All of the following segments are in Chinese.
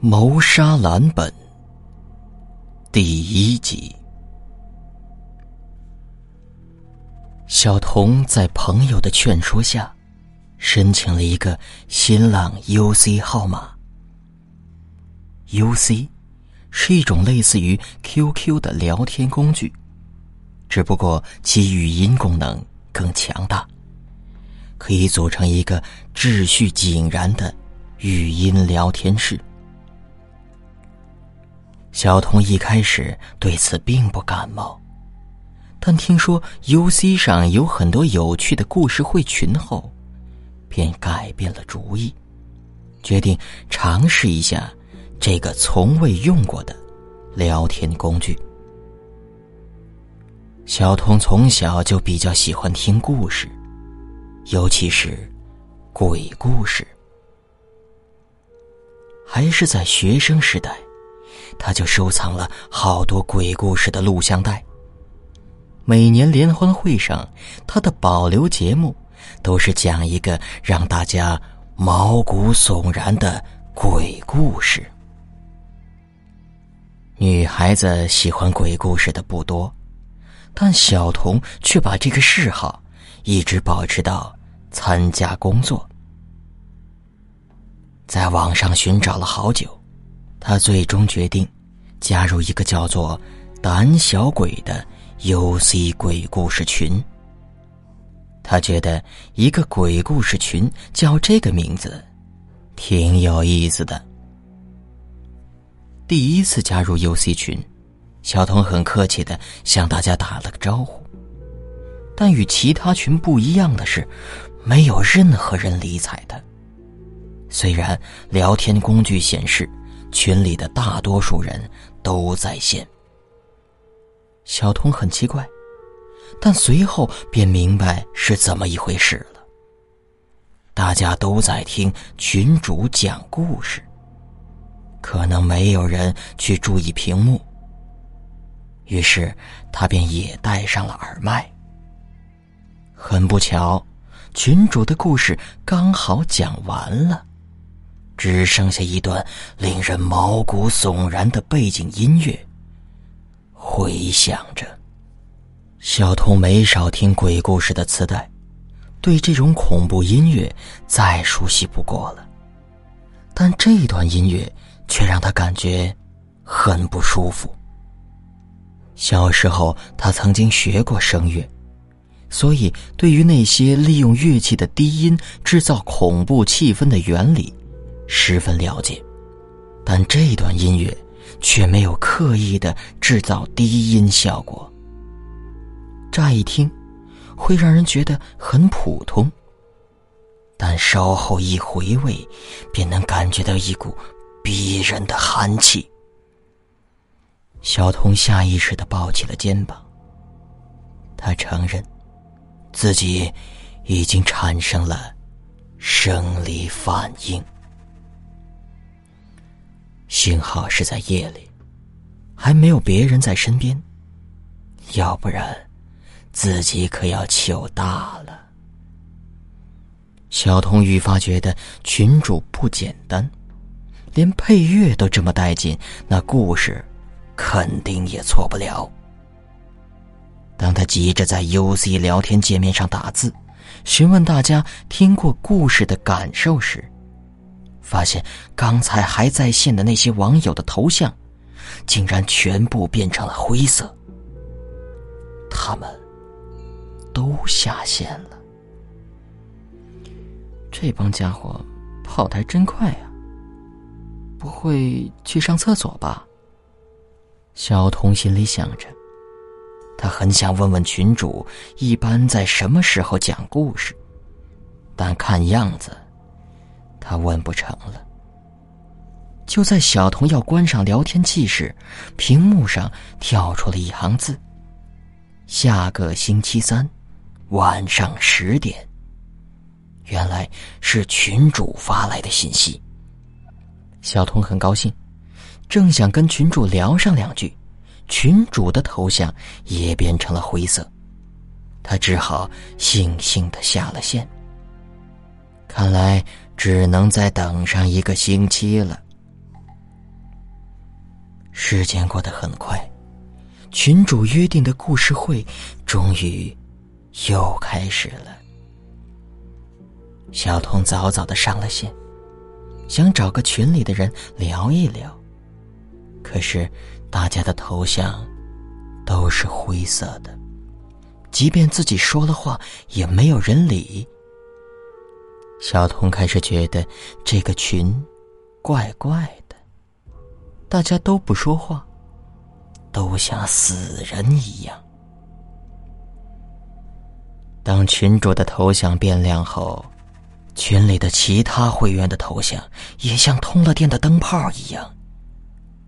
谋杀蓝本第一集。小童在朋友的劝说下，申请了一个新浪 UC 号码。UC 是一种类似于 QQ 的聊天工具，只不过其语音功能更强大，可以组成一个秩序井然的语音聊天室。小童一开始对此并不感冒，但听说 UC 上有很多有趣的故事会群后，便改变了主意，决定尝试一下这个从未用过的聊天工具。小童从小就比较喜欢听故事，尤其是鬼故事，还是在学生时代。他就收藏了好多鬼故事的录像带。每年联欢会上，他的保留节目都是讲一个让大家毛骨悚然的鬼故事。女孩子喜欢鬼故事的不多，但小童却把这个嗜好一直保持到参加工作。在网上寻找了好久。他最终决定加入一个叫做“胆小鬼”的 UC 鬼故事群。他觉得一个鬼故事群叫这个名字挺有意思的。第一次加入 UC 群，小童很客气的向大家打了个招呼，但与其他群不一样的是，没有任何人理睬他。虽然聊天工具显示。群里的大多数人都在线，小童很奇怪，但随后便明白是怎么一回事了。大家都在听群主讲故事，可能没有人去注意屏幕，于是他便也戴上了耳麦。很不巧，群主的故事刚好讲完了。只剩下一段令人毛骨悚然的背景音乐回响着。小童没少听鬼故事的磁带，对这种恐怖音乐再熟悉不过了。但这段音乐却让他感觉很不舒服。小时候他曾经学过声乐，所以对于那些利用乐器的低音制造恐怖气氛的原理。十分了解，但这段音乐却没有刻意的制造低音效果。乍一听，会让人觉得很普通，但稍后一回味，便能感觉到一股逼人的寒气。小童下意识的抱起了肩膀，他承认，自己已经产生了生理反应。幸好是在夜里，还没有别人在身边，要不然自己可要糗大了。小童愈发觉得群主不简单，连配乐都这么带劲，那故事肯定也错不了。当他急着在 UC 聊天界面上打字，询问大家听过故事的感受时，发现刚才还在线的那些网友的头像，竟然全部变成了灰色。他们都下线了。这帮家伙跑台真快呀！不会去上厕所吧？小童心里想着，他很想问问群主一般在什么时候讲故事，但看样子。他问不成了。就在小童要关上聊天器时，屏幕上跳出了一行字：“下个星期三晚上十点。”原来是群主发来的信息。小童很高兴，正想跟群主聊上两句，群主的头像也变成了灰色，他只好悻悻的下了线。看来。只能再等上一个星期了。时间过得很快，群主约定的故事会终于又开始了。小童早早的上了线，想找个群里的人聊一聊，可是大家的头像都是灰色的，即便自己说了话，也没有人理。小童开始觉得这个群怪怪的，大家都不说话，都像死人一样。当群主的头像变亮后，群里的其他会员的头像也像通了电的灯泡一样，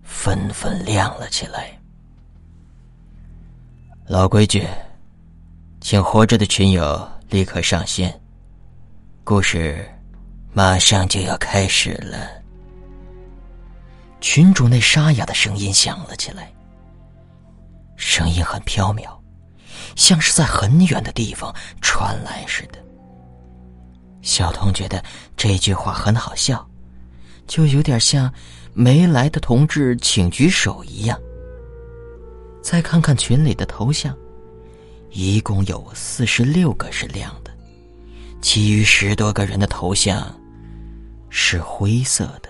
纷纷亮了起来。老规矩，请活着的群友立刻上线。故事马上就要开始了。群主那沙哑的声音响了起来，声音很飘渺，像是在很远的地方传来似的。小童觉得这句话很好笑，就有点像“没来的同志请举手”一样。再看看群里的头像，一共有四十六个是亮。其余十多个人的头像是灰色的，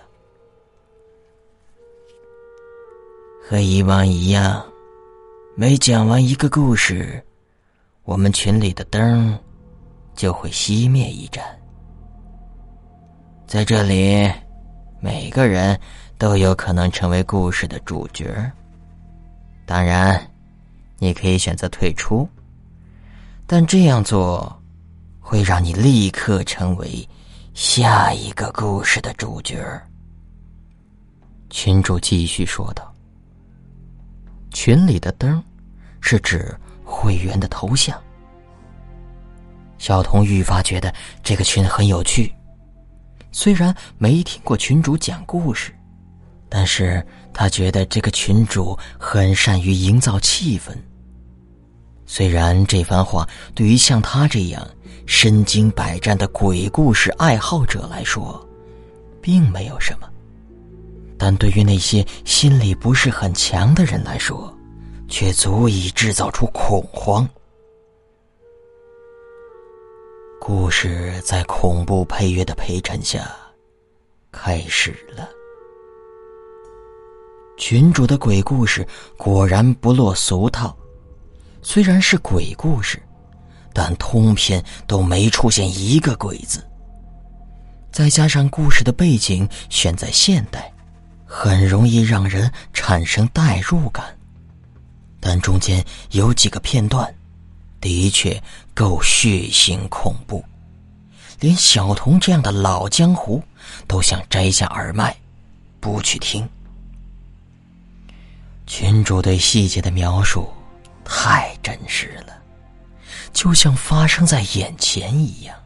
和以往一样，每讲完一个故事，我们群里的灯就会熄灭一盏。在这里，每个人都有可能成为故事的主角。当然，你可以选择退出，但这样做。会让你立刻成为下一个故事的主角。群主继续说道：“群里的灯是指会员的头像。”小童愈发觉得这个群很有趣，虽然没听过群主讲故事，但是他觉得这个群主很善于营造气氛。虽然这番话对于像他这样身经百战的鬼故事爱好者来说，并没有什么，但对于那些心理不是很强的人来说，却足以制造出恐慌。故事在恐怖配乐的陪衬下开始了。群主的鬼故事果然不落俗套。虽然是鬼故事，但通篇都没出现一个鬼字。再加上故事的背景选在现代，很容易让人产生代入感。但中间有几个片段，的确够血腥恐怖，连小童这样的老江湖都想摘下耳麦，不去听。群主对细节的描述。太真实了，就像发生在眼前一样。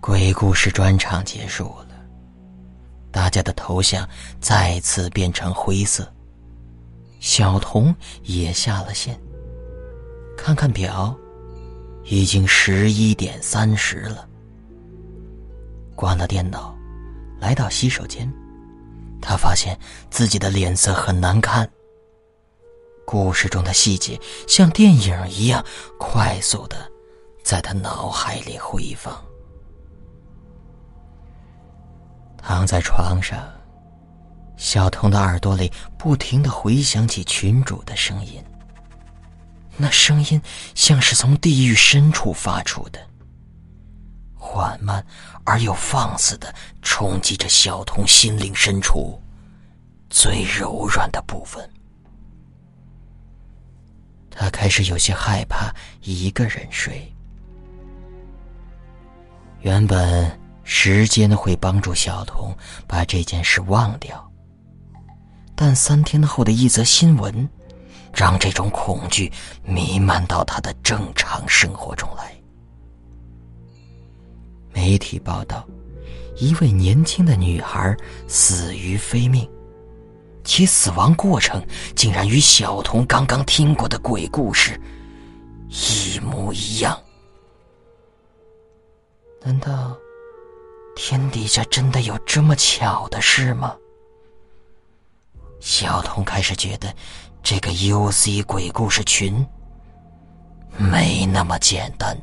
鬼故事专场结束了，大家的头像再次变成灰色。小童也下了线，看看表，已经十一点三十了。关了电脑，来到洗手间，他发现自己的脸色很难看。故事中的细节像电影一样快速的在他脑海里回放。躺在床上，小童的耳朵里不停的回响起群主的声音。那声音像是从地狱深处发出的，缓慢而又放肆的冲击着小童心灵深处最柔软的部分。他开始有些害怕一个人睡。原本时间会帮助小童把这件事忘掉，但三天后的一则新闻，让这种恐惧弥漫到他的正常生活中来。媒体报道，一位年轻的女孩死于非命。其死亡过程竟然与小童刚刚听过的鬼故事一模一样。难道天底下真的有这么巧的事吗？小童开始觉得，这个 UC 鬼故事群没那么简单。